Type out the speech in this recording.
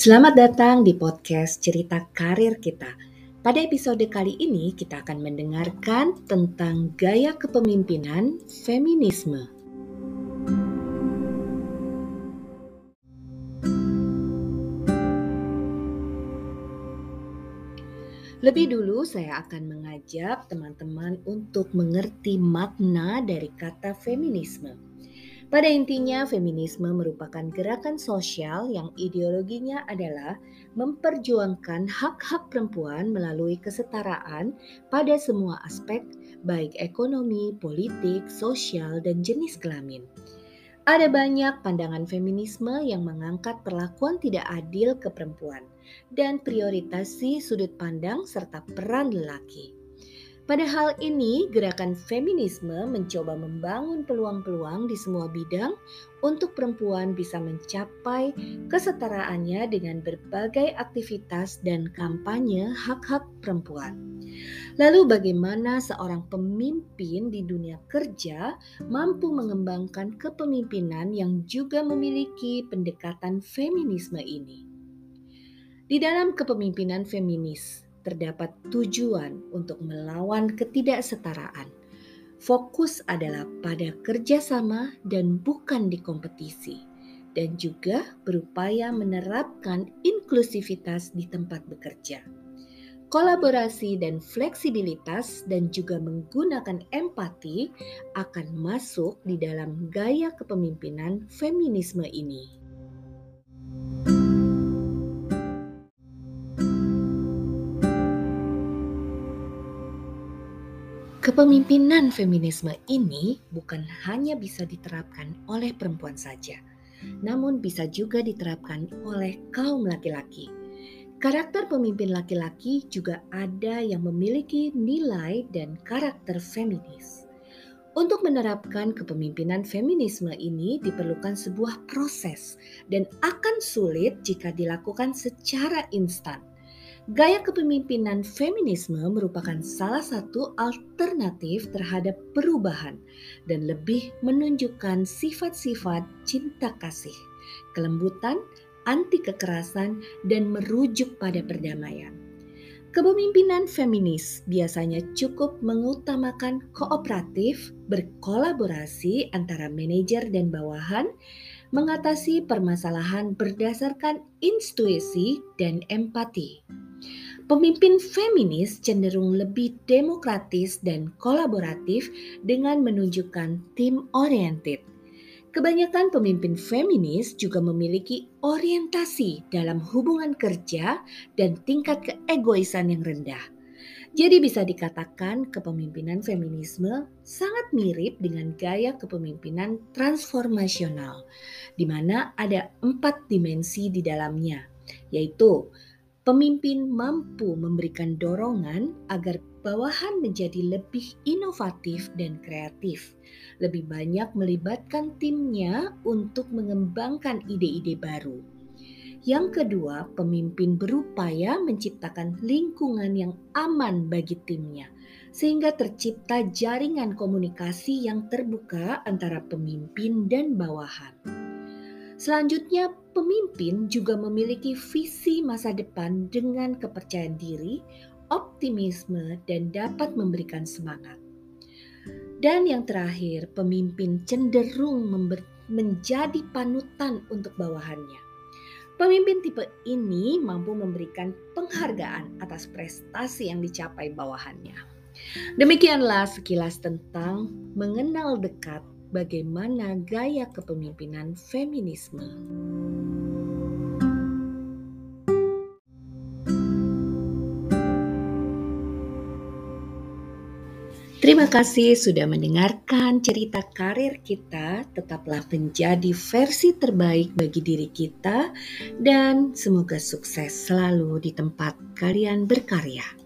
Selamat datang di podcast Cerita Karir Kita. Pada episode kali ini kita akan mendengarkan tentang gaya kepemimpinan feminisme. Lebih dulu saya akan mengajak teman-teman untuk mengerti makna dari kata feminisme. Pada intinya, feminisme merupakan gerakan sosial yang ideologinya adalah memperjuangkan hak-hak perempuan melalui kesetaraan pada semua aspek, baik ekonomi, politik, sosial, dan jenis kelamin. Ada banyak pandangan feminisme yang mengangkat perlakuan tidak adil ke perempuan dan prioritasi sudut pandang serta peran lelaki. Pada hal ini, gerakan feminisme mencoba membangun peluang-peluang di semua bidang untuk perempuan bisa mencapai kesetaraannya dengan berbagai aktivitas dan kampanye hak-hak perempuan. Lalu, bagaimana seorang pemimpin di dunia kerja mampu mengembangkan kepemimpinan yang juga memiliki pendekatan feminisme ini? Di dalam kepemimpinan feminis, terdapat tujuan untuk melawan ketidaksetaraan. Fokus adalah pada kerjasama dan bukan di kompetisi, dan juga berupaya menerapkan inklusivitas di tempat bekerja. Kolaborasi dan fleksibilitas, dan juga menggunakan empati akan masuk di dalam gaya kepemimpinan feminisme ini. Kepemimpinan feminisme ini bukan hanya bisa diterapkan oleh perempuan saja, namun bisa juga diterapkan oleh kaum laki-laki. Karakter pemimpin laki-laki juga ada yang memiliki nilai dan karakter feminis. Untuk menerapkan kepemimpinan feminisme ini diperlukan sebuah proses dan akan sulit jika dilakukan secara instan. Gaya kepemimpinan feminisme merupakan salah satu alternatif terhadap perubahan dan lebih menunjukkan sifat-sifat cinta kasih, kelembutan, anti kekerasan, dan merujuk pada perdamaian. Kepemimpinan feminis biasanya cukup mengutamakan kooperatif, berkolaborasi antara manajer dan bawahan, mengatasi permasalahan berdasarkan intuisi dan empati. Pemimpin feminis cenderung lebih demokratis dan kolaboratif dengan menunjukkan tim oriented. Kebanyakan pemimpin feminis juga memiliki orientasi dalam hubungan kerja dan tingkat keegoisan yang rendah. Jadi bisa dikatakan kepemimpinan feminisme sangat mirip dengan gaya kepemimpinan transformasional, di mana ada empat dimensi di dalamnya, yaitu Pemimpin mampu memberikan dorongan agar bawahan menjadi lebih inovatif dan kreatif, lebih banyak melibatkan timnya untuk mengembangkan ide-ide baru. Yang kedua, pemimpin berupaya menciptakan lingkungan yang aman bagi timnya, sehingga tercipta jaringan komunikasi yang terbuka antara pemimpin dan bawahan. Selanjutnya, pemimpin juga memiliki visi masa depan dengan kepercayaan diri, optimisme, dan dapat memberikan semangat. Dan yang terakhir, pemimpin cenderung menjadi panutan untuk bawahannya. Pemimpin tipe ini mampu memberikan penghargaan atas prestasi yang dicapai bawahannya. Demikianlah sekilas tentang mengenal dekat bagaimana gaya kepemimpinan feminisme. Terima kasih sudah mendengarkan cerita karir kita. Tetaplah menjadi versi terbaik bagi diri kita, dan semoga sukses selalu di tempat kalian berkarya.